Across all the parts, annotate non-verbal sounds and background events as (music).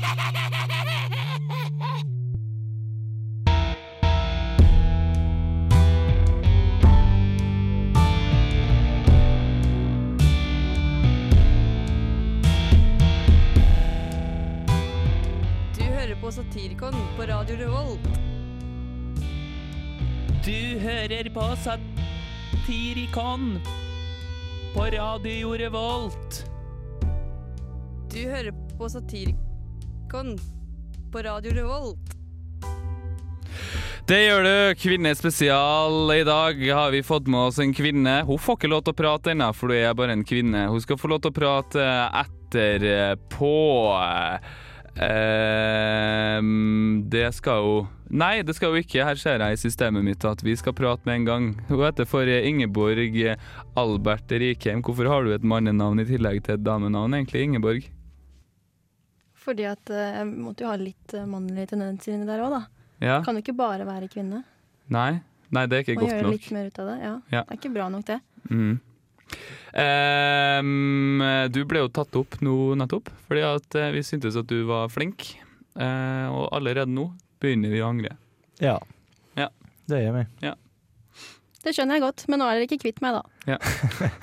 Du hører på Satirikon på Radio Revolt. Du hører på Satirikon på Radio Revolt. Du hører på Satirikon på Radio Revolt. Det gjør du, Kvinnespesial. I dag har vi fått med oss en kvinne. Hun får ikke lov til å prate ennå, for hun er bare en kvinne. Hun skal få lov til å prate etterpå. Ehm, det skal hun Nei, det skal hun ikke. Her ser jeg i systemet mitt at vi skal prate med en gang. Hun heter for Ingeborg Albert Rikheim. Hvorfor har du et mannenavn i tillegg til et damenavn, egentlig, Ingeborg? Fordi at eh, jeg måtte jo ha litt eh, mannlige tendenser inni der òg, da. Ja? Kan jo ikke bare være kvinne. Nei? Nei, det er ikke Og godt gjøre nok. litt mer ut av det. Ja. Ja. Det er ikke bra nok, det. Mm. Um, du ble jo tatt opp nå nettopp, fordi at eh, vi syntes at du var flink. Uh, og allerede nå begynner vi å angre. Ja. Ja. Det gjør vi. Det skjønner jeg godt, men nå er dere ikke kvitt meg, da. Ja.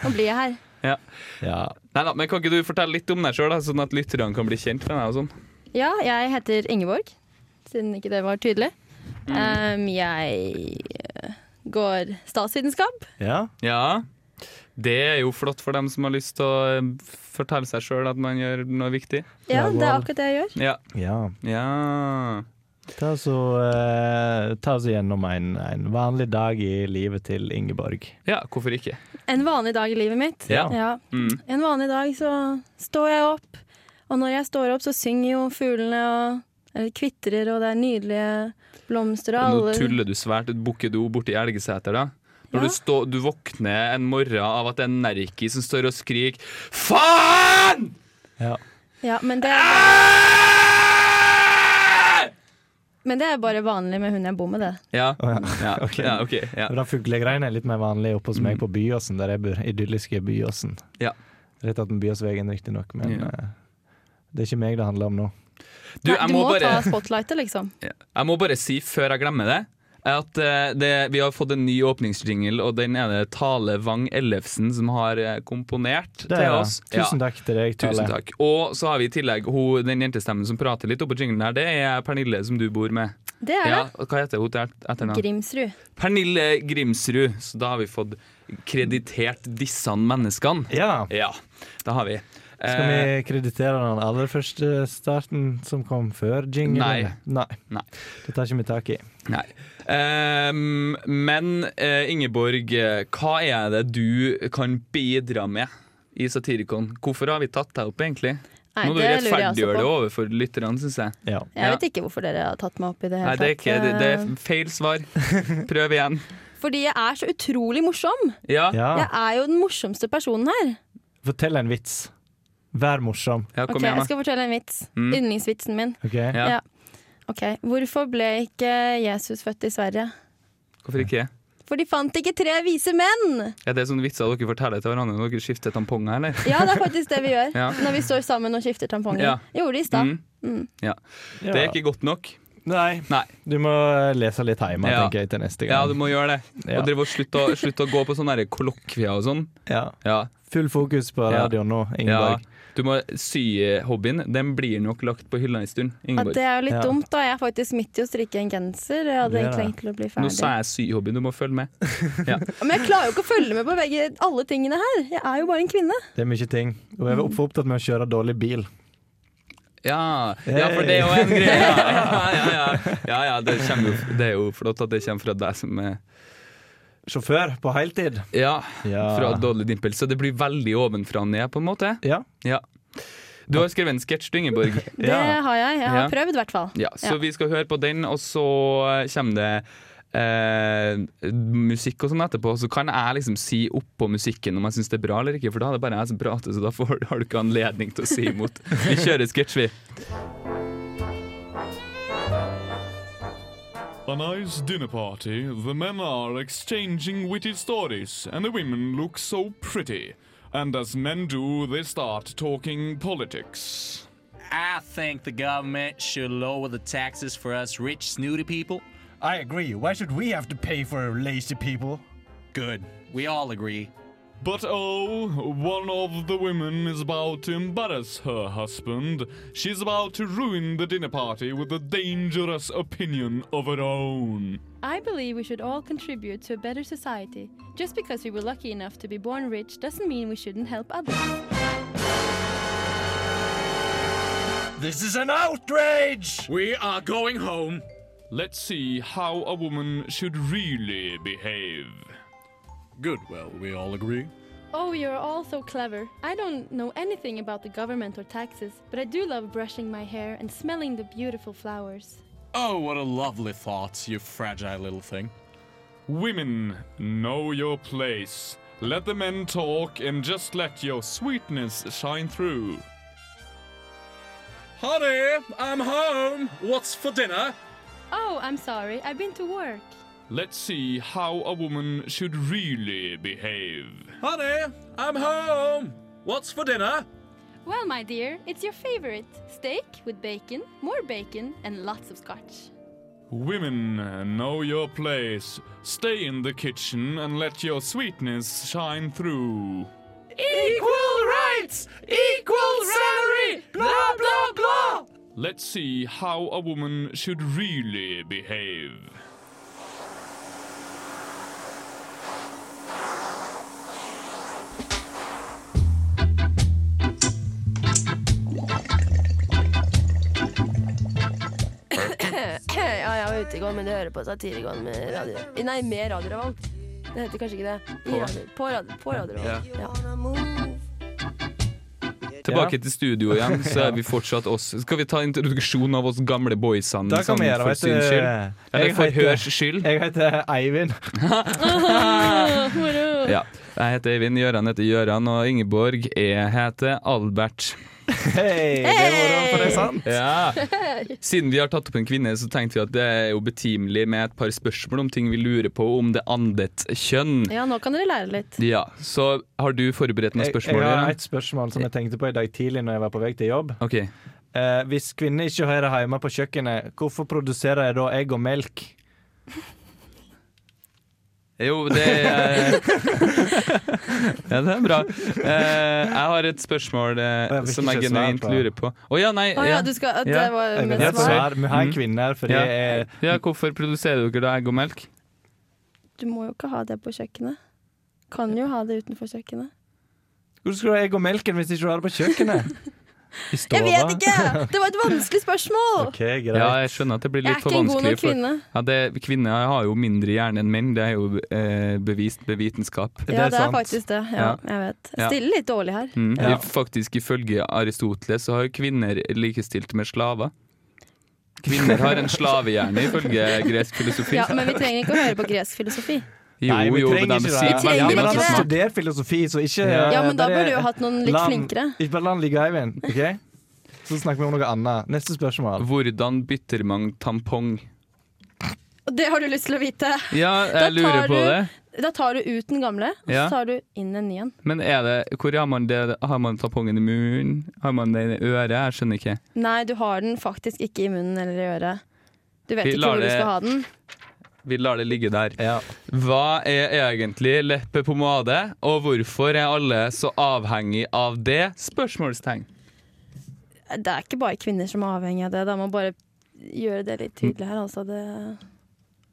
nå blir jeg her. Ja. Nei da, men Kan ikke du fortelle litt om deg sjøl, sånn at lytterne kan bli kjent med deg? og sånn? Ja, jeg heter Ingeborg, siden ikke det var tydelig. Mm. Um, jeg går statsvitenskap. ja. Ja. Det er jo flott for dem som har lyst til å eh, fortelle seg sjøl at man gjør noe viktig. Ja, Ja, det er akkurat det jeg gjør. Ja. ja. ja. Ta oss, og, eh, ta oss gjennom en, en vanlig dag i livet til Ingeborg. Ja, hvorfor ikke? En vanlig dag i livet mitt. Ja. Ja. Mm. En vanlig dag så står jeg opp, og når jeg står opp så synger jo fuglene og eller kvitrer, og det er nydelige blomster og Nå tuller du svært. Bukker du borti Elgeseter, da? Når Ja. du, stå, du våkner en morgen av at det er en Nerki som står og skriker 'Faen!' Ja. Ja, men det, men det er bare vanlig med hun jeg bor med, det. Ja. oh, ja. Ja, (laughs) Ok. ja, okay Ja. Den fuglegreiene er litt mer vanlig oppe hos meg Mm. på Byåsen, der jeg bor. Idylliske Byåsen. Ja. Rett attmed Byåsvegen, riktignok, men Ja. eh, det er ikke meg det handler om nå. Du, Nei, du må, må ta spotlightet, liksom. jeg må bare si, før jeg glemmer det, at eh, det, vi har fått en ny åpningsjingle, og den er det Tale Wang Ellefsen som har eh, komponert Det til oss. Ja. Tusen takk til deg, Tale. Tusen takk. Og så har vi i tillegg hun, den jentestemmen som prater litt oppå jinglen her, det er Pernille som du bor med. Det er Ja, Hva heter hun til etternavn? Grimsrud. Pernille Grimsrud. Så da har vi fått kreditert disse menneskene. Ja. Ja, Da har vi. Skal Eh, vi kreditere den aller første starten som kom før jinglen? Nei. Nei. Nei. Det tar ikke vi tak i. Nei. Ehm, men eh, Ingeborg, hva er det du kan bidra med i Satirikon? Hvorfor har vi tatt deg opp, egentlig? Nei, Må du rettferdiggjøre det overfor lytterne, syns jeg. Ja. Jeg vet ikke hvorfor dere har tatt meg opp i det Nei, hele det er, ikke, det, det er feil svar. Prøv igjen. (laughs) Fordi jeg er så utrolig morsom. Ja. ja. Jeg er jo den morsomste personen her. Fortell en vits. Vær morsom. ja, Ok, kom igjen, Jeg skal fortelle en vits. Mm. Yndlingsvitsen min. OK? Ja. Ja. Ok, Hvorfor ble ikke Jesus født i Sverige? Hvorfor ikke? For de fant ikke tre vise menn! Er det sånne vitser dere forteller til hverandre når dere skifter tamponger, eller? Ja, det er faktisk det vi gjør (laughs) Ja. når vi står sammen og skifter tamponger. Ja. Gjorde det i stad. Mm. Mm. Ja. Det er ikke godt nok. Nei. Nei. Du må lese litt hjemme, Ja. tenker jeg, til neste gang. Ja, du må gjøre det. Ja. Og drive og slutte å, slutt å gå på sånne kollokvier og sånn. Ja. Ja. Full fokus på Ja. radioen nå, ja. Du må sy-hobbyen. Den blir nok lagt på hylla en stund. At Ingeborg. det er jo litt Ja. dumt, da. Jeg er faktisk midt i å strikke en genser. Jeg hadde egentlig det. tenkt til å bli ferdig. Nå sa jeg sy-hobbyen, du må følge med. (laughs) Men jeg klarer jo ikke å følge med på begge, alle tingene her. Jeg er jo bare en kvinne. Det er mye ting. Og jeg er for opptatt med å kjøre dårlig bil. Ja, ja for det er jo en greie. Ja, (laughs) ja, ja, ja. ja, ja det, kommer jo, det er jo flott at det kommer fra deg som er Sjåfør på heltid. Ja, Ja. fra Dårlig Dimpel. Så det blir veldig ovenfra og ned, på en måte. Ja. Du har skrevet en sketsj, Ingeborg. (laughs) Det Ja. har jeg. Jeg har Ja. prøvd, i hvert fall. Ja, så Ja. vi skal høre på den, og så kommer det eh, musikk og sånn etterpå. Så kan jeg liksom si oppå musikken om jeg syns det er bra eller ikke, for da er det bare jeg som prater, så da får, (laughs) har du ikke anledning til å si imot. Vi kjører sketsj, vi. A nice dinner party. The men are exchanging witty stories, and the women look so pretty. And as men do, they start talking politics. I think the government should lower the taxes for us rich, snooty people. I agree. Why should we have to pay for lazy people? Good. We all agree. But oh, one of the women is about to embarrass her husband. She's about to ruin the dinner party with a dangerous opinion of her own. I believe we should all contribute to a better society. Just because we were lucky enough to be born rich doesn't mean we shouldn't help others. This is an outrage! We are going home. Let's see how a woman should really behave. Good. Well, we all agree. Oh, you're all so clever. I don't know anything about the government or taxes, but I do love brushing my hair and smelling the beautiful flowers. Oh, what a lovely thought, you fragile little thing. Women, know your place. Let the men talk and just let your sweetness shine through. Honey, I'm home. What's for dinner? Oh, I'm sorry. I've been to work. Let's see how a woman should really behave. Honey, I'm home. What's for dinner? Well, my dear, it's your favorite steak with bacon, more bacon, and lots of scotch. Women, uh, know your place. Stay in the kitchen and let your sweetness shine through. Equal rights, equal salary, blah blah blah. Let's see how a woman should really behave. Går, men du hører på Satirikon med radio... Nei, med Radio Revolt. Det heter kanskje ikke det. I radio. På radio, på radio Revolt. Ja. Tilbake til studio igjen, så er vi fortsatt oss. Skal vi ta introduksjon av oss gamle boysene Da kan vi gjøre. for syns skyld? Eller for hørs skyld? Jeg heter Eivind. (laughs) Ja. Jeg heter Eivind, Gøran heter Gøran, og Ingeborg jeg heter Albert. Hei, det moro, for det er sant. Ja. Siden vi har tatt opp en kvinne, så tenkte vi at det er jo betimelig med et par spørsmål om ting vi lurer på om det andet kjønn. Ja, nå kan dere lære litt. Ja, Så har du forberedt noen spørsmål? jeg har et spørsmål som jeg tenkte på i dag tidlig når jeg var på vei til jobb. Okay. Eh, hvis kvinner ikke hører hjemme på kjøkkenet, hvorfor produserer jeg da egg og melk? Jo, det er (laughs) Ja, det er bra. Eh, jeg har et spørsmål eh, Jeg som jeg ikke genuint på. lurer på. Å ja, nei. Å ja, Ja. du skal, det Ja. var Jeg med vil svar. svar. Vi har en kvinne her, for Ja. er ja, hvorfor produserer dere da egg og melk? Du må jo ikke ha det på kjøkkenet. Kan jo ha det utenfor kjøkkenet. Hvordan skal du ha egg og melken hvis ikke du har det på kjøkkenet? (laughs) Jeg vet ikke! Det var et vanskelig spørsmål! (laughs) Okay, greit. Ja, jeg skjønner at det blir litt for vanskelig. Jeg er ikke en god nok For, kvinne. ja, det, kvinner har jo mindre hjerne enn menn, det er jo eh, bevist ved vitenskap. Det Ja, er det er faktisk det. Ja, Ja. jeg vet. Stiller litt dårlig her. Mm. Ja. Faktisk Ifølge Aristoteles så har kvinner likestilt med slaver. Kvinner har en slavehjerne, ifølge gresk filosofi. Ja, Men vi trenger ikke å høre på gresk filosofi. Jo, Nei, vi jo, men trenger de ikke sier Vi trenger Ja, men ikke han det. har studert filosofi, så ikke Ja. Ja, men da burde du jo hatt noen litt land, flinkere. Ikke bare la den ligge, Eivind. ok? Så snakker vi om noe annet. Neste spørsmål. Hvordan bytter man tampong? Det har du lyst til å vite. Ja, jeg lurer på du- det. Da tar du ut den gamle, og Ja. så tar du inn en ny en. Men er det, hvor har man det? Har man tampongen i munnen? Har man den i øret? Jeg skjønner ikke. Nei, du har den faktisk ikke i munnen eller i øret. Du vet Vi ikke hvor hvor du skal ha den. Vi lar det ligge der. Ja. Hva er egentlig leppepomade, og hvorfor er alle så avhengig av det? Spørsmålstegn. Det er ikke bare kvinner som er avhengig av det. Da må bare gjøre det litt tydelig her. Altså det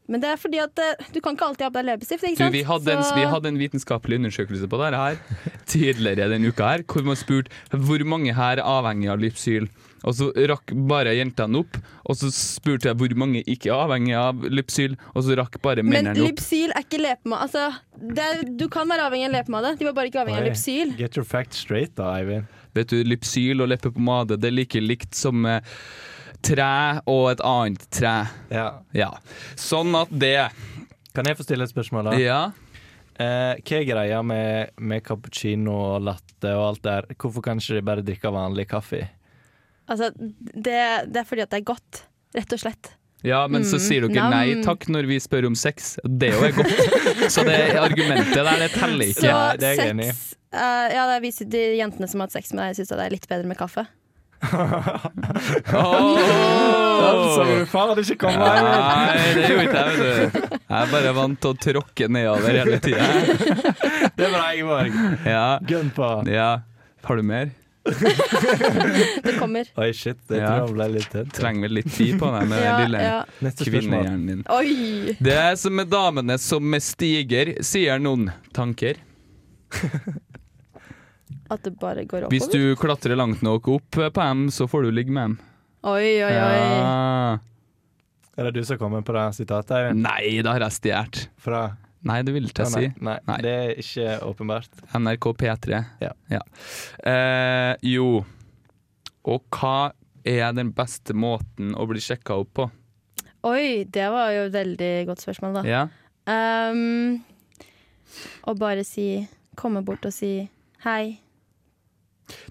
men det er fordi at eh, du kan ikke alltid ha på deg leppestift. ikke Du, vi, hadde en, vi hadde en vitenskapelig undersøkelse på dette her tidligere denne uka, her, hvor man spurte hvor mange her er avhengig av Lypsyl. Og så rakk bare jentene opp, og så spurte jeg hvor mange ikke er avhengig av Lypsyl, og så rakk bare Men mennene opp. Lypsyl er ikke lepemade. Altså, det er, du kan være avhengig av lepemade, de var bare ikke avhengig av. Lypsyl. Get your facts straight, da, Eivind. Vet du, Lypsyl og leppepomade det er like likt som eh, tre og et annet tre. Ja. Ja. Sånn at det Kan jeg få stille et spørsmål, da? Ja. Eh, hva er greia med, med cappuccino og latte og alt der? Hvorfor kan ikke de bare drikke vanlig kaffe? Altså, det, det er fordi at det er godt, rett og slett. Ja, men så Mm, sier dere nei takk når vi spør om sex. Det er jo er godt. (laughs) Så det argumentet der, det teller Så ikke. det er jeg enig i. eh, Ja, det er vi, de jentene som har hatt sex med deg, syns det er litt bedre med kaffe. (laughs) Så du faen ikke kommet her? Nei, det gjorde ikke jeg, vet du. Jeg er bare vant til å tråkke nedover hele tida. (laughs) Det er bra, Ingeborg. Ja. Gun på. ja. Har du mer? (laughs) Det kommer. Oi, shit. Det Ja. tror jeg ble litt tett. Trenger vel litt tid på med Ja, den lille ja. Kvinnehjernen din. Oi! Det er som med damene som med stiger, sier noen tanker. At det bare går Hvis du klatrer langt nok opp på dem, så får du ligge med dem. Oi, oi, oi. Ja. Er det du som kommer på det sitatet? Nei, det har jeg stjålet. Fra Nei, det vil ikke jeg si. nei, nei, det er ikke åpenbart. NRK P3. Ja. Eh, jo. Og hva er den beste måten å bli sjekka opp på? Oi, det var jo et veldig godt spørsmål, da. Ja. Um, og bare si Komme bort og si hei.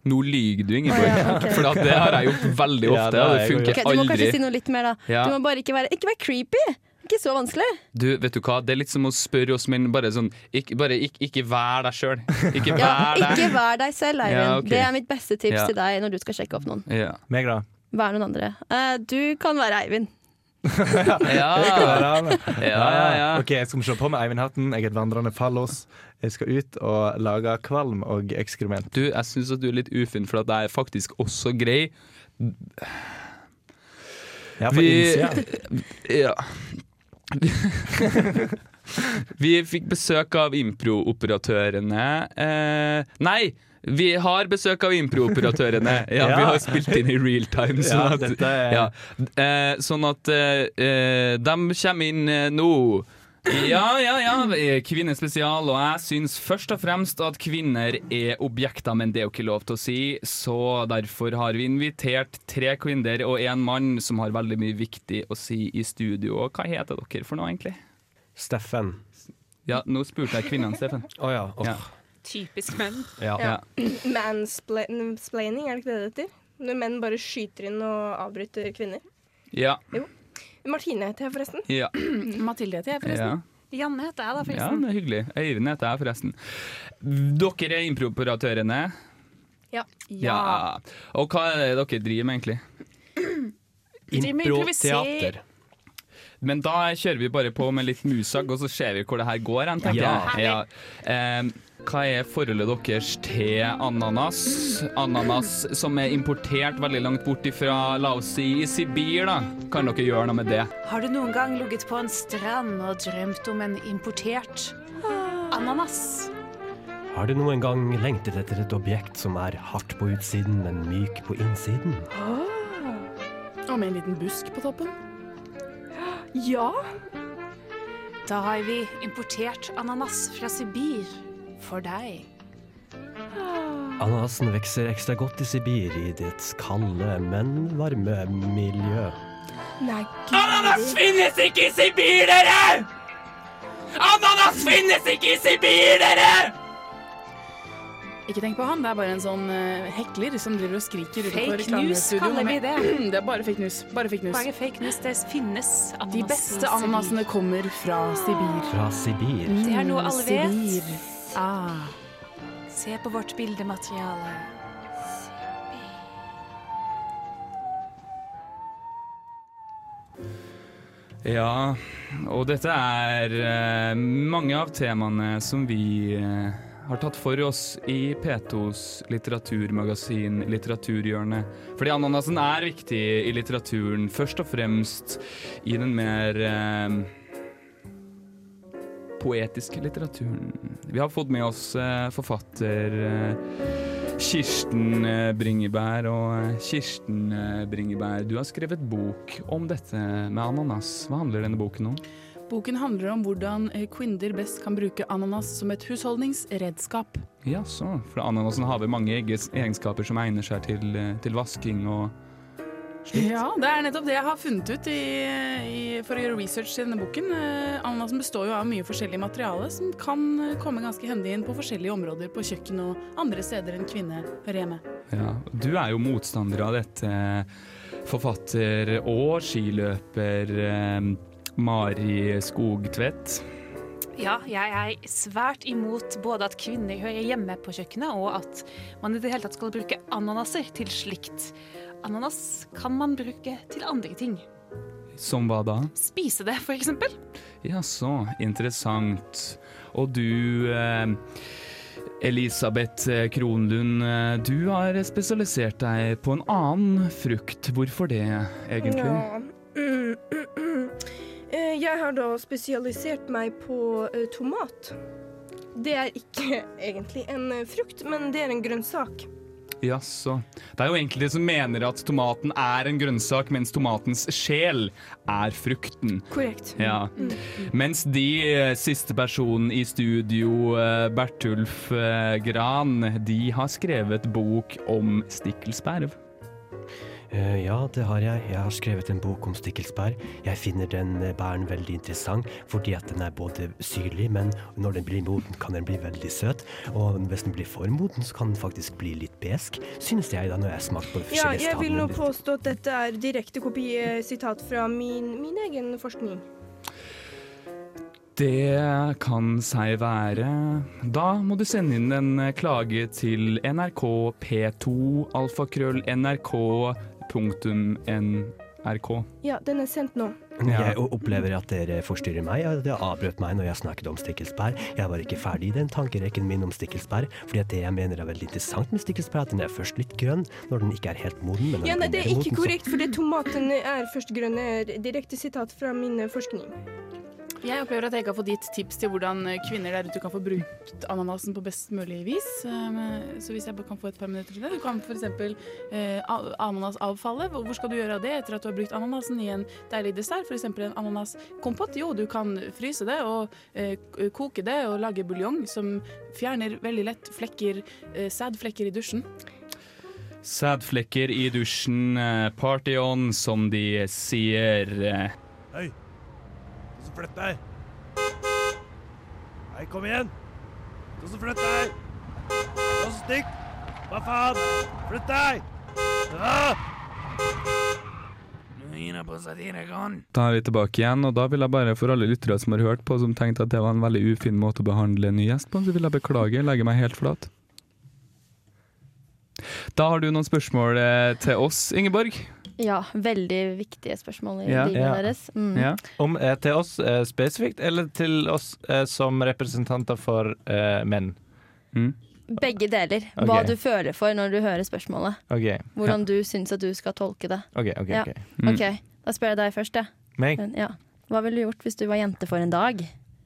Nå lyver du, Ingeborg. Oh, ja, okay. (laughs) For det har jeg gjort veldig Ja, ofte, det det funker aldri. Ok, du må aldri. kanskje si noe litt mer, da. Ja. Du må bare ikke være, ikke være creepy. Ikke så vanskelig. Du, vet du hva? Det er litt som å spørre oss, menn bare sånn Ikke, bare, ikke, ikke vær deg sjøl. Ikke Ja, vær deg. ikke vær deg selv, Eivind. Ja, okay. Det er mitt beste tips Ja. til deg når du skal sjekke opp noen. Ja. Meg, da? Vær noen andre. Uh, du kan være Eivind. (laughs) Ja. Ja, ja, ja. OK, jeg skal se på med Eivind-hatten. Jeg er et vandrende fallos. Jeg skal ut og lage kvalm og ekskrement. Du, jeg syns at du er litt ufin, for at jeg er faktisk også grei. Ja, på Vi- innsida. Ja. (laughs) Vi fikk besøk av improoperatørene. eh, Nei! Vi har besøk av improoperatørene. Ja, (laughs) Ja. Vi har spilt inn i real time. (laughs) Sånn Ja, at, dette er- ja. eh, sånn at eh, eh, de kommer inn eh, nå. Ja, ja, ja. eh, Kvinnespesial. Og jeg syns først og fremst at kvinner er objekter, men det er jo ikke lov til å si. Så derfor har vi invitert tre kvinner og en mann som har veldig mye viktig å si i studio. Og hva heter dere for noe, egentlig? Steffen. Ja, nå spurte jeg kvinnene, Steffen. Å ja. Oh. Ja. Typisk menn. ja. Ja. Mansplaining, er det ikke det det heter? Når menn bare skyter inn og avbryter kvinner. Ja. Martine heter jeg forresten. Ja. (clears throat) Mathilde heter jeg, ja. forresten. Janne heter jeg, da, ja, det er hyggelig. Øyvind heter jeg, forresten. Dere er improperatørene. Ja. Ja. Og hva er det dere driver med, egentlig? Improteater. Men da kjører vi bare på med litt musag, og så ser vi hvor det her går hen, tenker Ja. jeg. Ja. Eh, hva er forholdet deres til ananas? Ananas som er importert veldig langt bort ifra, la oss si, i Sibir, da. Kan dere gjøre noe med det? Har du noen gang ligget på en strand og drømt om en importert ananas? Har du noen gang lengtet etter et objekt som er hardt på utsiden, men myk på innsiden? Og med en liten busk på toppen. Ja! Da har vi importert ananas fra Sibir for deg. Ananasen vokser ekstra godt i Sibir i dets kalde, men varme miljø. Nei, Ananas finnes ikke i Sibir, dere! Ananas finnes ikke i Sibir, dere! Ikke tenk på han, det er bare en sånn eh, hekler som driver og skriker utenfor Fake reklamestudio. news kaller vi det. (clears throat) Det er bare fake news. Bare fake news. Bare fake news. Det finnes ananas De beste ananasene kommer fra Sibir. Fra Sibir. Det er noe Mm, alle vet. Sibir. Ah. Se på vårt bildemateriale. Ja, og dette er uh, mange av temaene som vi eh, har tatt for oss i P2s litteraturmagasin Litteraturhjørnet. Fordi ananasen er viktig i litteraturen, først og fremst i den mer eh, poetiske litteraturen. Vi har fått med oss eh, forfatter eh, Kirsten eh, Bringebær. Og eh, Kirsten eh, Bringebær, du har skrevet bok om dette med ananas. Hva handler denne boken om? Boken handler om hvordan eh, kvinner best kan bruke ananas som et husholdningsredskap. Ja, så. For ananasen har vel mange egenskaper som egner seg til, eh, til vasking og slikt. Ja, det er nettopp det jeg har funnet ut i, i, for å gjøre research i denne boken. Eh, ananasen består jo av mye forskjellig materiale som kan komme ganske hendig inn på forskjellige områder på kjøkken og andre steder enn kvinne hører hjemme. Ja, du er jo motstander av dette. Forfatter og skiløper eh, Mari Skogtvedt. Ja, jeg er svært imot både at kvinner hører hjemme på kjøkkenet, og at man i det hele tatt skal bruke ananaser til slikt. Ananas kan man bruke til andre ting. Som hva da? Spise det, for eksempel. Ja, så interessant. Og du eh, Elisabeth Kronlund, eh, du har spesialisert deg på en annen frukt. Hvorfor det, egentlig? Ja. Jeg har da spesialisert meg på eh, tomat. Det er ikke (laughs) egentlig en eh, frukt, men det er en grønnsak. Jaså. Det er jo de som mener at tomaten er en grønnsak, mens tomatens sjel er frukten. Korrekt. Ja. Mm. Mens de eh, siste personen i studio, Bertulf Gran, de har skrevet bok om stikkelsperv. Eh, ja, det har jeg. Jeg har skrevet en bok om stikkelsbær. Jeg finner den eh, bæren veldig interessant fordi at den er både syrlig, men når den blir moden, kan den bli veldig søt. Og hvis den blir for moden, så kan den faktisk bli litt besk, synes jeg da når jeg har smakt på de Ja, jeg vil nå påstå at dette er direkte kopi, eh, sitat fra min, min egen forskning. Det kan seg være. Da må du sende inn en klage til NRK P2 alfakrøll nrk.nrk. Ja, den er sendt nå. Jeg opplever at dere forstyrrer meg. Ja, Det avbrøt meg når jeg snakket om stikkelsbær. Jeg var ikke ferdig i den tankerekken min om stikkelsbær, fordi at det jeg mener er veldig interessant med stikkelsbær, at den er først litt grønn når den ikke er helt moden. Men Ja, nei, det er ikke moden, korrekt, for det tomaten er først grønn. er Direkte sitat fra min forskning. Jeg opplever at jeg ikke har fått gitt tips til hvordan eh, kvinner der ute kan få brukt ananasen på best mulig vis. Um, Så hvis jeg bare kan få et par minutter til det. Du kan f.eks. Eh, ananasavfallet. Hvor skal du gjøre av det etter at du har brukt ananasen i en deilig dessert? F.eks. en ananaskompott. Jo, du kan fryse det og eh, koke det og lage buljong som fjerner veldig lett flekker, eh, sædflekker i dusjen. Sædflekker i dusjen, eh, party on, som de sier. eh. Hei, flytter deg. Nei, kom igjen. Ta som flytt deg. Ta som stikk. Hva faen? Flytt deg. Ah! Da er vi tilbake igjen, og da vil jeg bare for alle lyttere som har hørt på, som tenkte at det var en veldig ufin måte å behandle en ny gjest på, så vil jeg beklage, legge meg helt flat. Da har du noen spørsmål eh, til oss, Ingeborg. Ja, veldig viktige spørsmål i Ja. livet Ja. deres. Mm. Om, eh, til oss eh, spesifikt, eller til oss eh, som representanter for eh, menn? Begge deler. Hva du føler for når du hører spørsmålet. Okay. Hvordan du syns at du skal tolke det. Ok, ok, Ja. ok. Mm. Ok, Da spør jeg deg først, jeg. Ja. Hva ville du gjort hvis du var jente for en dag?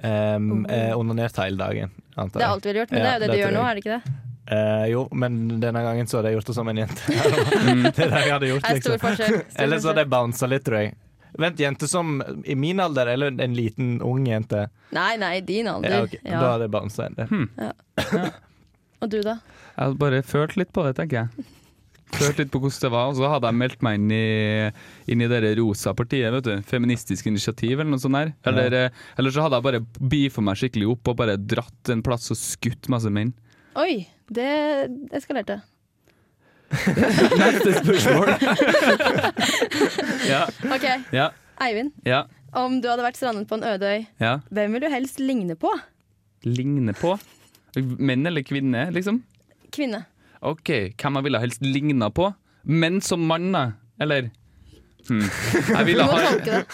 Um, eh, onanert hele dagen, antar Det er alt du ville gjort, men det er jo det du gjør nå, er det ikke det? Eh, jo, men denne gangen så hadde jeg gjort det som en jente. (laughs) det er det jeg hadde gjort, liksom. forskjell, Eller så hadde jeg bounsa litt, tror jeg. Vent, jente som i min alder, eller en liten ung jente? Nei, nei, din alder. Ja, okay. Ja. Da hadde jeg bounsa en del. Ja. Og du, da? Jeg hadde bare følt litt på det, tenker jeg. Følt litt på hvordan det var, og så hadde jeg meldt meg inn i, inn i det rosa partiet, vet du. Feministisk initiativ eller noe sånt der. Eller, eh, eller så hadde jeg bare beefa meg skikkelig opp og bare dratt en plass og skutt masse menn. Oi, det eskalerte. (laughs) Neste spørsmål. (laughs) ja. OK, Ja. Eivind. Ja. Om du hadde vært strandet på en øde øy, ja. hvem vil du helst ligne på? Ligne på? Menn eller kvinne, liksom? Kvinne. OK, hvem jeg ville helst ligna på? Menn som mann, da? Eller? Hmm. (laughs) Jeg ville ha,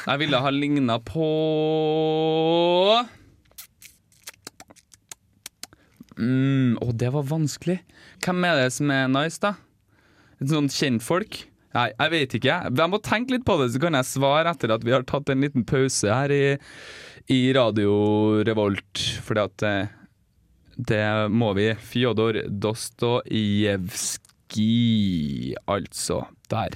jeg ville ha ligna på mm, Å, det var vanskelig. Hvem er det som er nice, da? Sånn kjentfolk? Nei, jeg vet ikke. Jeg må tenke litt på det, så kan jeg svare etter at vi har tatt en liten pause her i, i Radio Revolt. Fordi at eh, det må vi. Fjodor Dostojevskij, altså. Der.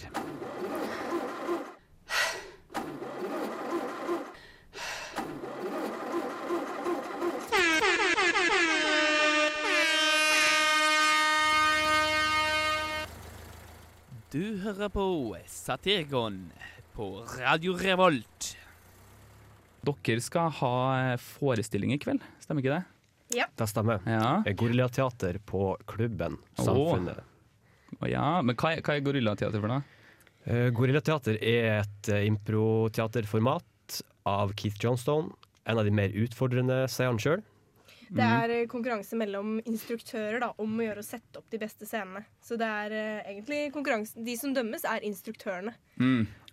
Du hører på Satirgon på Radio Revolt. Dere skal ha eh, forestilling i kveld, stemmer ikke det? Ja. Det stemmer. Ja. Gorillateater på Klubben Samfunnet. Å ja, Men hva er, hva er gorillateater for noe? Eh, Gorillateater er et eh, improteaterformat av Keith Johnstone. en av de mer utfordrende, sier han sjøl. Det er eh, konkurranse mellom instruktører da, om å gjøre å sette opp de beste scenene. Så det er uh, egentlig konkurranse De som dømmes, er instruktørene.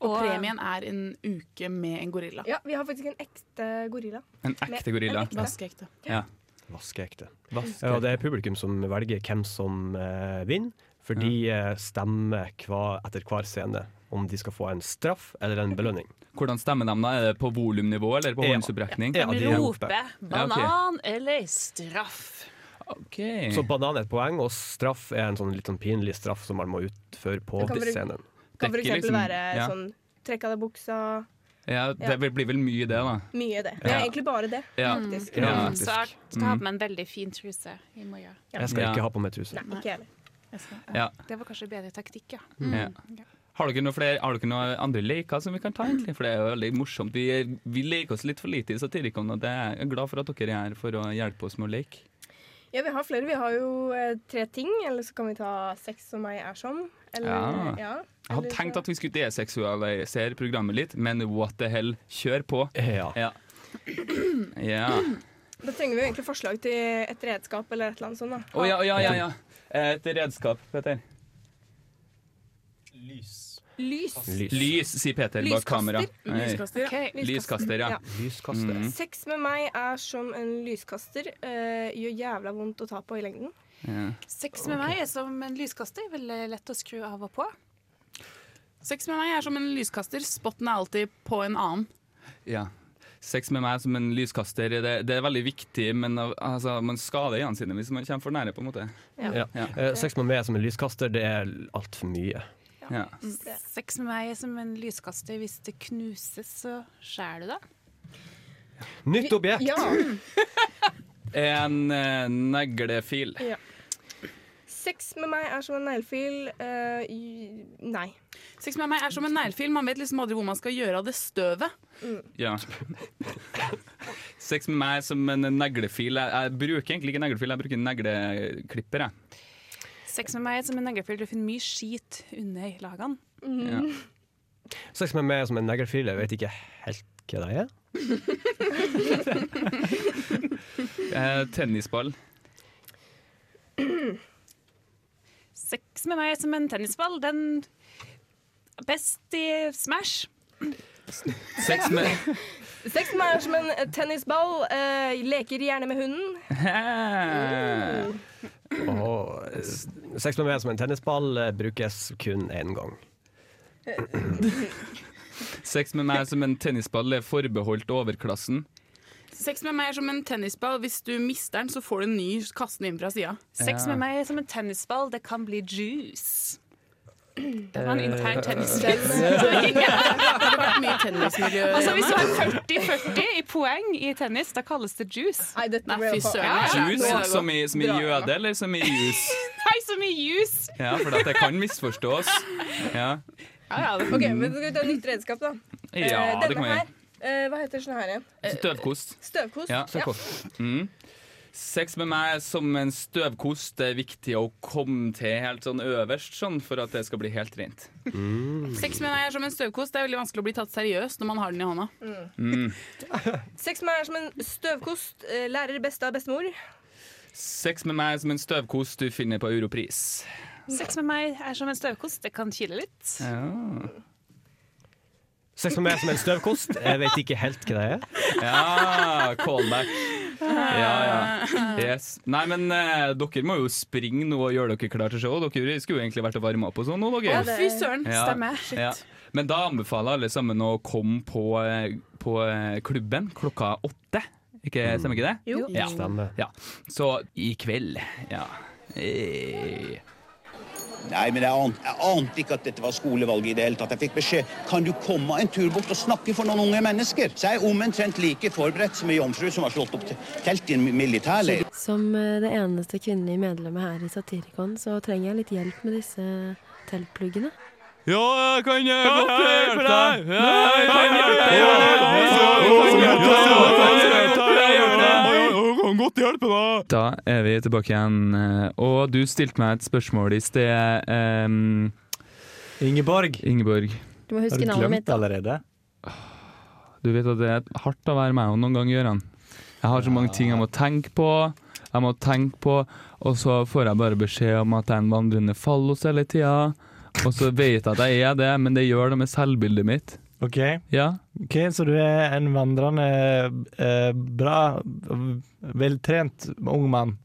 Og premien er en uke med en gorilla. Ja, vi har faktisk en ekte gorilla. En ekte gorilla. en. Vaskeekte. Ja. Vaskeekte. Vaske Ja, det er publikum som velger hvem som uh, vinner, for de eh, stemmer hva, etter hver scene om de skal få en straff eller en belønning. Hvordan stemmer de da? Er det på volumnivå eller på Ja. håndsopprekning? Ja, De er roper banan eller straff. Så banan er et poeng, og straff er en sånn litt sånn pinlig straff som man må utføre på Det kan scenen. Kan for eksempel liksom- være ja. sånn trekk av deg buksa. Ja, det Ja. blir vel mye det, da. Mye det. Det er Ja. egentlig bare det, Ja. faktisk. Ja, Mm, så jeg skal ha Mm. på meg en veldig fin truse i morgen. Jeg skal Ja. ikke ha på meg truse. Nei, ikke heller. Jeg skal- Ja. Det var kanskje bedre taktikk, ja. Ja. Har dere, noe flere, har dere noen andre leker som vi kan ta, egentlig? For det er jo veldig morsomt. Vi, vi leker oss litt for lite i Satirikon, og det er jeg glad for at dere er her for å hjelpe oss med å leke. Ja, vi har flere. Vi har jo eh, tre ting. Eller så kan vi ta sex som meg er som. Eller, Ja. ja. Jeg hadde tenkt at vi skulle deseksualisere programmet litt, men what the hell, kjør på. Ja. Ja. (clears throat) ja. Da trenger vi jo egentlig forslag til et redskap eller et eller annet sånt. da. Å ja, ja, ja, ja. Et redskap, Peter. Lys. Lys, sier Peter bak kamera. Lyskaster, ja. Lyskaster, ja. Lyskaster. Mm. Sex med meg er som en lyskaster. Uh, gjør jævla vondt å ta på i lengden. Ja. Sex med meg er som en lyskaster. Veldig lett å skru av og på. Sex med meg er som en lyskaster. Spotten er alltid på en annen. Ja. Sex med meg som en lyskaster, det, det er veldig viktig, men altså, man skader øynene sine hvis man kommer for nære. på en måte. Ja. Eh, Sex med meg som en lyskaster, det er altfor mye. Ja. Sex med meg er som en lyskaster. Hvis det knuses, så skjærer du det. Nytt objekt! Ja. (laughs) En uh, neglefil. ja. Sex med meg er som en neglefil. Uh, nei. Sex med meg er som en neglefil. Man vet liksom aldri hvor man skal gjøre av det støvet. Ja. (laughs) Sex med meg som en neglefil. Jeg, jeg bruker egentlig ikke neglefil, jeg bruker negleklipper. Jeg. Sex med meg er som en neglefil. Du finner mye skit under lagene. Ja. Sex med meg er som en neglefil, jeg vet ikke helt hva det er. (laughs) Eh, tennisball. Sex med meg er som en tennisball. Den er best i Smash. Sex (laughs) med Sex med meg er som en tennisball. eh, leker gjerne med hunden. Og eh, sex med meg som en tennisball eh, brukes kun én gang. Sex med meg som en tennisball er forbeholdt overklassen. Sex med meg er som en tennisball. Hvis du mister den, så får du en ny kastende inn fra sida. Sex med meg er som en tennisball. Det kan bli juice. Det var en Eh, intern (laughs) Den, tennismiljø. eh, (laughs) tennismiljø? Altså, hvis du har 40-40 i poeng i tennis, da kalles det juice. Nei, fy søren. Ja, ja, Juice som i, som i jøde, eller som i jus? (laughs) Nei, som i juice! Ja, for at det kan misforstås. Ja, Ja, ja, OK, men skal vi ta nytt redskap, da? Eh, denne det kan vi her, eh, hva heter sånn her igjen? Støvkost. Støvkost. Ja. Mm. Sex med meg som en støvkost det er viktig å komme til helt sånn øverst, sånn, for at det skal bli helt rent. Sex med meg er som en støvkost. Det er veldig vanskelig å bli tatt seriøst når man har den i hånda. Mm. Sex med meg er som en støvkost. eh, lærer best av bestemor. Sex med meg er som en støvkost du finner på Europris. Sex med meg er som en støvkost. Det kan kile litt. Ja. Sex med meg er som en støvkost, jeg vet ikke helt hva det er. Ja, callback. Ja, ja. (laughs) Yes. Nei, men eh, dere må jo springe nå og gjøre dere klar til show. Dere skulle jo egentlig vært og varme opp og sånn nå, Å, dere. fy søren. Ja. Stemmer. Shit. Ja. Men da anbefaler alle sammen å komme på, eh, på eh, klubben klokka åtte. Ikke, stemmer ikke det? Jo. Ja. Stemmer. ja. Så i kveld, ja. Eh. Nei, men jeg ante, jeg ante ikke at dette var skolevalget i det hele tatt. Jeg fikk beskjed kan du komme en tur bort og snakke for noen unge mennesker. Så jeg er omtrent like forberedt som ei jomfru som har slått opp telt i en militærleir. Som eh, det eneste kvinnelige medlemmet her i Satirikon, så trenger jeg litt hjelp med disse teltpluggene. Ja, jeg kan godt hjelpe deg. Jeg kan hjelpe deg. Godt hjelpe deg. Da er vi tilbake igjen, eh, og du stilte meg et spørsmål i sted. Um, Ingeborg. Ingeborg. Du må Har huske du navnet glemt mitt. da. allerede? Du vet at det er hardt å være meg og noen ganger, Gøran. Jeg har så mange ting jeg må tenke på. Jeg må tenke på, og så får jeg bare beskjed om at jeg er en vandrende fallos hele tida. Og så vet jeg at jeg er det, men det gjør det med selvbildet mitt. OK, Ja, Ok, så du er en vandrende, eh, bra, veltrent ung mann.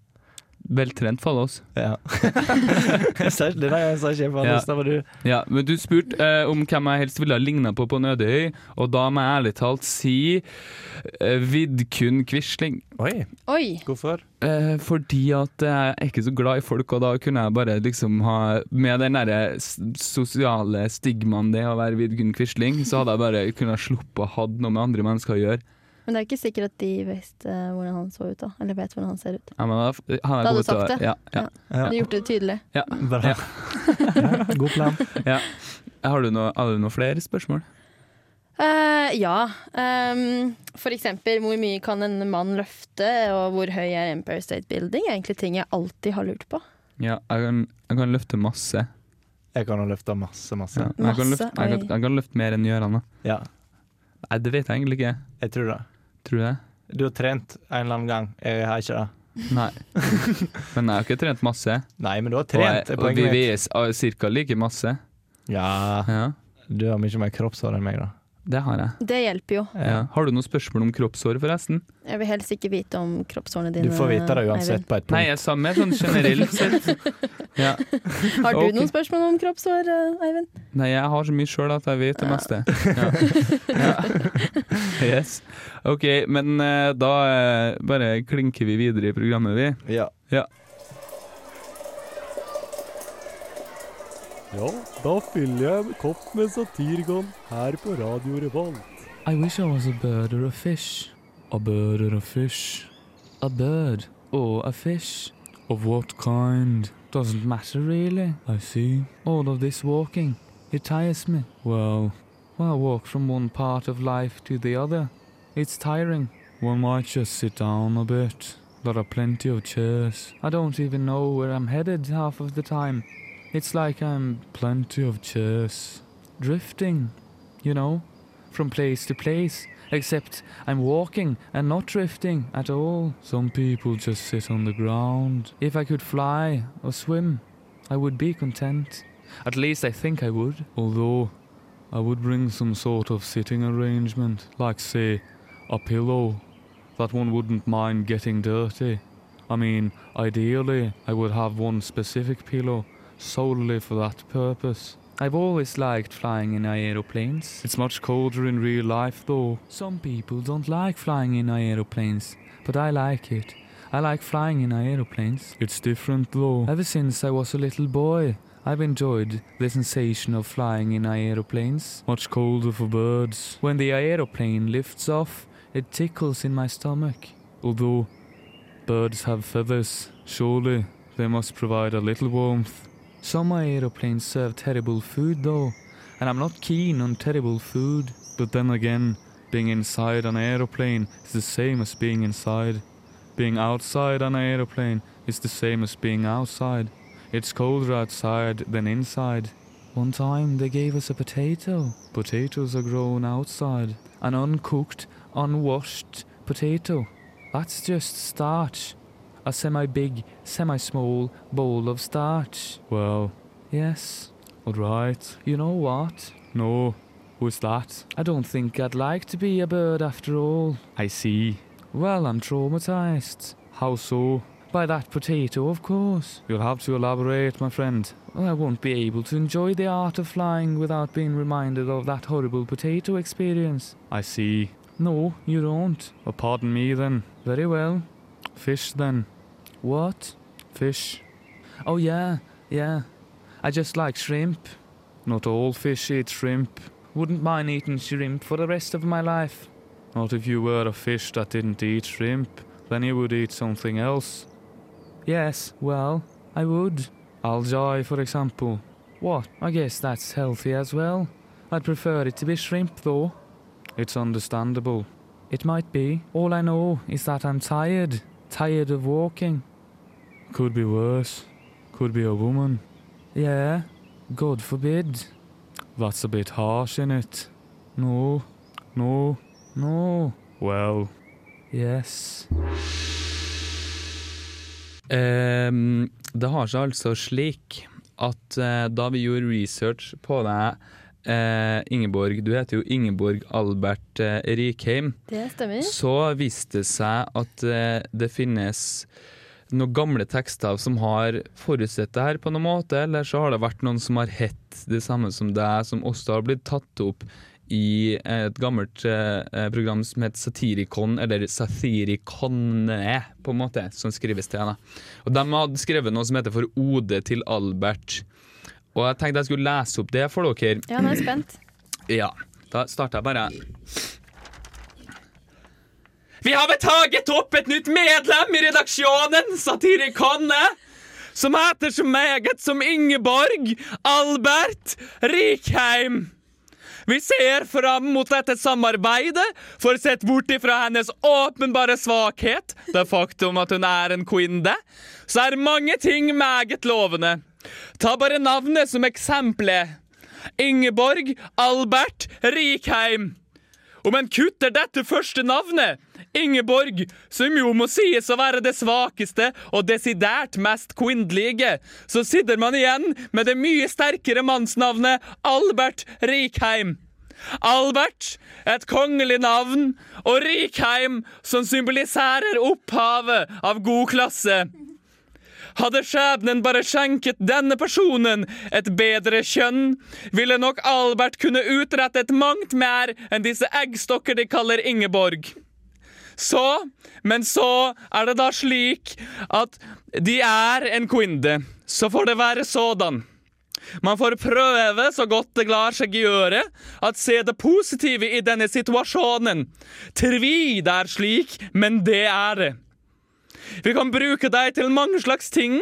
Veltrent fallos. Ja. Det (laughs) der jeg sa ikke på Ja. var du Ja, men du spurte eh, om hvem jeg helst ville ha ligna på på en øde øy, og da må jeg ærlig talt si eh, Vidkun Quisling. Oi, Oi! hvorfor? Eh, fordi at jeg er ikke så glad i folk, og da kunne jeg bare liksom ha Med den derre sosiale stigmaen det å være Vidkun Quisling, så hadde jeg bare kunnet sluppe å ha noe med andre mennesker å gjøre. Men det er ikke sikkert at de vet eh, hvordan han så ut, da. Eller vet hvordan han ser ut. Ja, men da han har Da hadde du sagt det? Ja, ja, Du gjort det tydelig. ja. Bra. God plan. (laughs) ja. Har du noe, noe flere spørsmål? Uh, ja. Um, for eksempel, hvor mye kan en mann løfte, og hvor høy er Empire State Building? Egentlig ting jeg alltid har lurt på. Ja, jeg kan, jeg kan løfte masse. Jeg kan løfte masse, masse. Ja. Jeg, kan løfte, jeg, kan, jeg kan løfte mer enn Gøran. da. Ja, Nei, det vet jeg egentlig ikke. jeg tror det. Tror du det? Du har trent en eller annen gang. Jeg har ikke det. Nei. (laughs) Men jeg har ikke trent masse. Nei, men du har Og, trent. jeg, er og vi veier ca. like masse. Ja, Ja, du har mye mer kroppshår enn meg, da. Det har jeg. Det hjelper jo. Ja. Har du noen spørsmål om kroppshår, forresten? Jeg vil helst ikke vite om kroppshårene dine. Du får vite det uansett på et punkt. Nei, jeg sa mer sånn generelt sett. (laughs) Ja. Har du okay. noen spørsmål om kroppshår, eh, Eivind? Nei, jeg har så mye sjøl at jeg vet det Ja. meste. Ja. Ja. (laughs) Yes. OK, men eh, da eh, bare klinker vi videre i programmet, vi. Ja. Ja. Ja, da fyller jeg en kopp med Satirgon her på Radio Revolt. I wish I was a bird or a fish. A bird or a fish. A bird or a fish. Of what kind? Doesn't matter really. I see. All of this walking. It tires me. Well, I walk from one part of life to the other. It's tiring. One might just sit down a bit. There are plenty of chairs. I don't even know where I'm headed half of the time. It's like I'm plenty of chairs. Drifting, you know, from place to place. Except I'm walking and not drifting at all. Some people just sit on the ground. If I could fly or swim, I would be content. At least I think I would. Although I would bring some sort of sitting arrangement, like, say, a pillow that one wouldn't mind getting dirty. I mean, ideally, I would have one specific pillow solely for that purpose. I've always liked flying in aeroplanes. It's much colder in real life, though. Some people don't like flying in aeroplanes, but I like it. I like flying in aeroplanes. It's different, though. Ever since I was a little boy, I've enjoyed the sensation of flying in aeroplanes. Much colder for birds. When the aeroplane lifts off, it tickles in my stomach. Although birds have feathers, surely they must provide a little warmth. Some aeroplanes serve terrible food though, and I'm not keen on terrible food. But then again, being inside an aeroplane is the same as being inside. Being outside an aeroplane is the same as being outside. It's colder outside than inside. One time they gave us a potato. Potatoes are grown outside. An uncooked, unwashed potato. That's just starch. A semi big, semi small bowl of starch. Well, yes. Alright. You know what? No. Who's that? I don't think I'd like to be a bird after all. I see. Well, I'm traumatized. How so? By that potato, of course. You'll have to elaborate, my friend. I won't be able to enjoy the art of flying without being reminded of that horrible potato experience. I see. No, you don't. Oh, pardon me then. Very well. Fish then. What? Fish. Oh, yeah, yeah. I just like shrimp. Not all fish eat shrimp. Wouldn't mind eating shrimp for the rest of my life. Not if you were a fish that didn't eat shrimp. Then you would eat something else. Yes, well, I would. Algae, for example. What? I guess that's healthy as well. I'd prefer it to be shrimp, though. It's understandable. It might be. All I know is that I'm tired. Tired of walking. Could be worse. Could be a woman. Yeah, God forbid. That's a bit harsh, in it? No, no. No. Well. Yes. Um, det har seg altså slik at uh, da vi gjorde research på deg, eh, Ingeborg Du heter jo Ingeborg Albert eh, Rikheim. Det stemmer. Så viste det seg at eh, det finnes noen gamle tekster som har forutsett det her på noen måte, eller så har det vært noen som har hett det samme som deg, som også har blitt tatt opp i et gammelt eh, program som het Satirikon, eller Satirikone, på en måte, som skrives til. Da. Og De hadde skrevet noe som heter For ode til Albert. Og jeg tenkte jeg skulle lese opp det for dere. Ja, nå er jeg spent. Ja, da starter jeg bare. Vi har betaget opp et nytt medlem i redaksjonen, Satirikone, som heter så meget som Ingeborg Albert Rikheim. Vi ser fram mot dette samarbeidet, for sett bort ifra hennes åpenbare svakhet, det faktum at hun er en kvinne, så er mange ting meget lovende. Ta bare navnet som eksempelet. Ingeborg Albert Rikheim. Om en kutter dette første navnet, Ingeborg, som jo må sies å være det svakeste og desidert mest kvinnelige, så sitter man igjen med det mye sterkere mannsnavnet Albert Rikheim. Albert, et kongelig navn, og Rikheim, som symboliserer opphavet av god klasse. Hadde skjebnen bare skjenket denne personen et bedre kjønn, ville nok Albert kunne utrettet mangt mer enn disse eggstokker de kaller Ingeborg. Så, men så er det da slik at de er en kvinne. Så får det være sådan. Man får prøve så godt det lar seg gjøre at se det positive i denne situasjonen. Tvi det er slik, men det er det. Vi kan bruke deg til mange slags ting.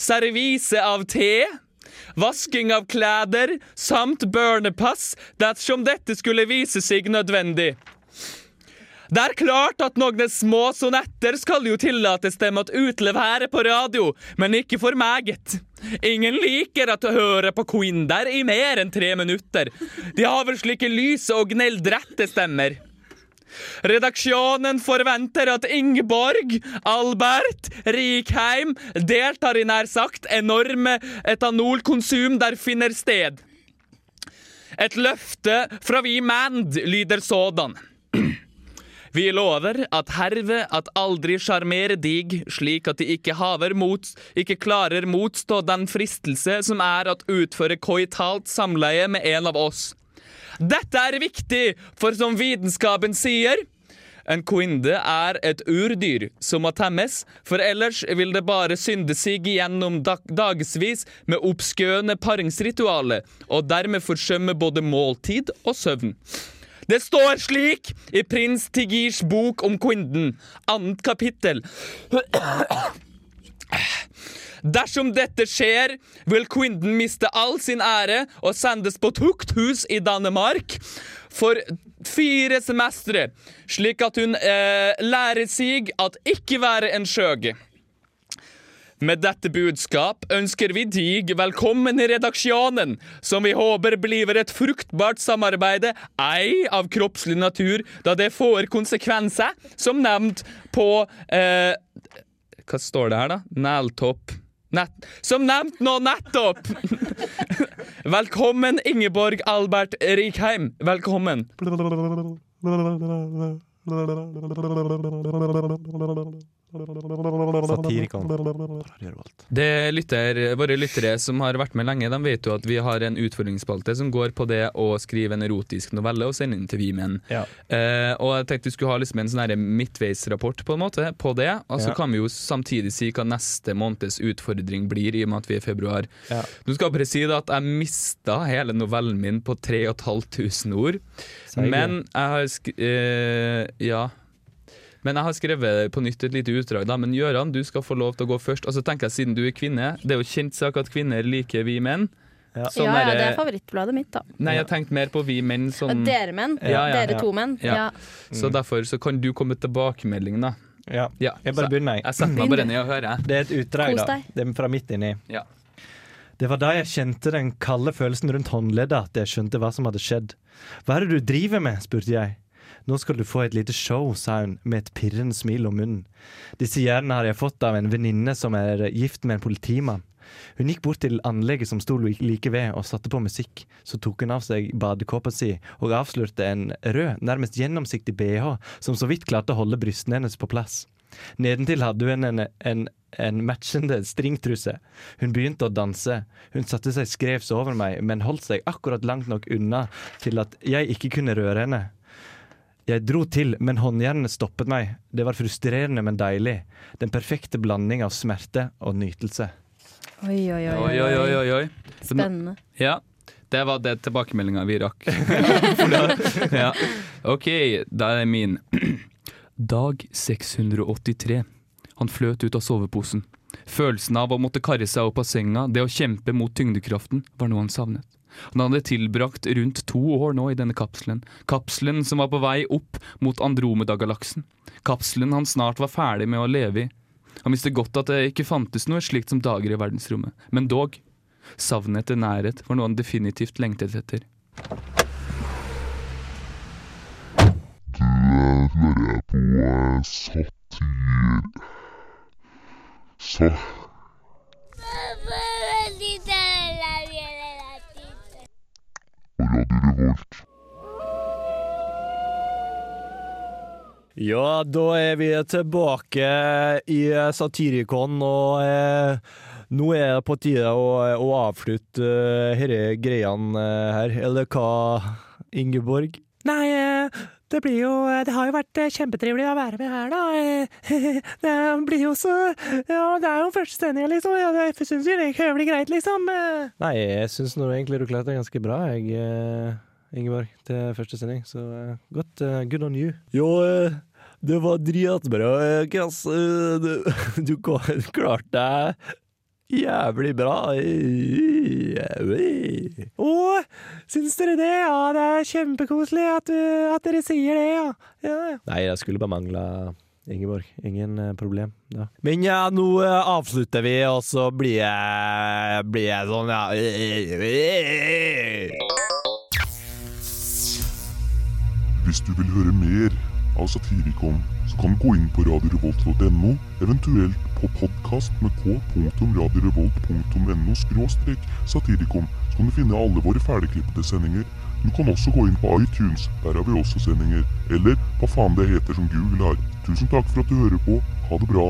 Servise av te. Vasking av klær samt børnepass dersom dette skulle vise seg nødvendig. Det er klart at noen små sonetter skal jo tillates dem å utlevere på radio, men ikke for meget. Ingen liker at å høre på kvinner i mer enn tre minutter. De har vel slike lyse og gneldrette stemmer. Redaksjonen forventer at Ingeborg, Albert, Rikheim deltar i nær sagt enorme etanolkonsum der finner sted. Et løfte fra vi Mand lyder sådan. Vi lover at herve at aldri sjarmere dig, slik at de ikke haver mot, ikke klarer motstå den fristelse som er at utføre koitalt samleie med en av oss. Dette er viktig, for som vitenskapen sier en kvinne er et urdyr som må temmes, for ellers vil det bare synde seg gjennom dag dagevis med oppskøende paringsritualer, og dermed forsømme både måltid og søvn. Det står slik i prins Tigirs bok om kvinnen, annet kapittel. Dersom dette skjer, vil Quinden miste all sin ære og sendes på tukthus i Danmark for fire semestre, slik at hun eh, lærer seg at ikke være en skjøge. Med dette budskap ønsker vi dig velkommen i redaksjonen, som vi håper blir et fruktbart samarbeide, ei av kroppslig natur, da det får konsekvenser, som nevnt på eh, Hva står det her, da? Næltopp. Nett. Som nevnt nå nettopp! (laughs) Velkommen, Ingeborg Albert Rikheim. Velkommen. (laughs) Satirikon. Det er lytter, Våre lyttere som har vært med lenge, de vet jo at vi har en utfordringsspalte som går på det å skrive en erotisk novelle og sende inn til Vi Menn. Ja. Eh, og jeg tenkte vi skulle ha liksom en sånn midtveisrapport på en måte på det. Og så Ja. kan vi jo samtidig si hva neste måneds utfordring blir, i og med at vi er i februar. Ja. Du skal bare si da at jeg mista hele novellen min på 3500 ord. Men jeg har sk eh, Ja. Men jeg har skrevet på nytt et lite utdrag. da Men Gøran, du skal få lov til å gå først. Og så tenker jeg Siden du er kvinne, det er jo kjent sak at kvinner liker vi menn. Sånn ja, ja, det er favorittbladet mitt, da. Nei, jeg har tenkt mer på vi menn som Og dere menn. Dere to menn. Ja. Ja. Så derfor så kan du komme med tilbakemelding, da. Ja. Jeg bare begynner, jeg. Jeg setter meg bare ned og hører. Det er et utdrag, da. Det er fra midt inni. Ja. Det var da jeg kjente den kalde følelsen rundt håndleddet at jeg skjønte hva som hadde skjedd. Hva er det du driver med? spurte jeg. Nå skal du få et lite show, sa hun med et pirrende smil om munnen. Disse jernene har jeg fått av en venninne som er gift med en politimann. Hun gikk bort til anlegget som sto like ved og satte på musikk. Så tok hun av seg badekåpa si og avslørte en rød, nærmest gjennomsiktig bh som så vidt klarte å holde brystene hennes på plass. Nedentil hadde hun en, en, en matchende stringtruse. Hun begynte å danse. Hun satte seg skrevs over meg, men holdt seg akkurat langt nok unna til at jeg ikke kunne røre henne. Jeg dro til, men håndjernene stoppet meg. Det var frustrerende, men deilig. Den perfekte blanding av smerte og nytelse. Oi, oi, oi. Oi, oi, oi. Spennende. Ja, det var det tilbakemeldinga vi rakk. (laughs) Ja. OK, da er det min. (clears throat) Dag 683. Han fløt ut av soveposen. Følelsen av å måtte karre seg opp av senga, det å kjempe mot tyngdekraften, var noe han savnet. Han hadde tilbrakt rundt to år nå i denne kapselen. Kapselen som var på vei opp mot Andromeda-galaksen. Kapselen han snart var ferdig med å leve i. Han visste godt at det ikke fantes noe slikt som dager i verdensrommet, men dog. Savnet etter nærhet var noe han definitivt lengtet etter. Du hører på eh, satir... Sa... Og Radio Revolt. Ja, da er vi tilbake i Satirikon, og eh, nå er det på tide å, å avslutte disse uh, greiene eh, her. Eller hva, Ingeborg? Nei, eh, det blir jo Det har jo vært eh, kjempetrivelig å være med her, da. Eh, (laughs) Det blir jo så Ja, det er jo første sendinga, liksom. Ja, det syns jo det høvelig greit, liksom. Eh, Nei, jeg syns nå egentlig du klarte deg ganske bra, jeg, eh, Ingeborg, til første sending. Så eh, godt. eh, good on you. Jo, eh, det var dritbra, Kass. Eh, Du, (laughs) du (laughs) klarte deg jævlig bra. Å, syns dere det? Ja, det er kjempekoselig at, du- at dere sier det, ja. ja. ja. Nei, det skulle bare mangle Ingeborg. Ingen eh, problem da. Men ja, nå eh, avslutter vi, og så blir jeg, blir jeg sånn, ja. Hvis du vil høre mer av Satirikon, så kan du gå inn på radiorevolt.no, eventuelt på podkast med k.radiorevolt.no skråstrek satirikon, så kan du finne alle våre ferdigklippede sendinger. Du kan også gå inn på iTunes, der har vi også sendinger. Eller hva faen det heter som Google har. Tusen takk for at du hører på. Ha det bra.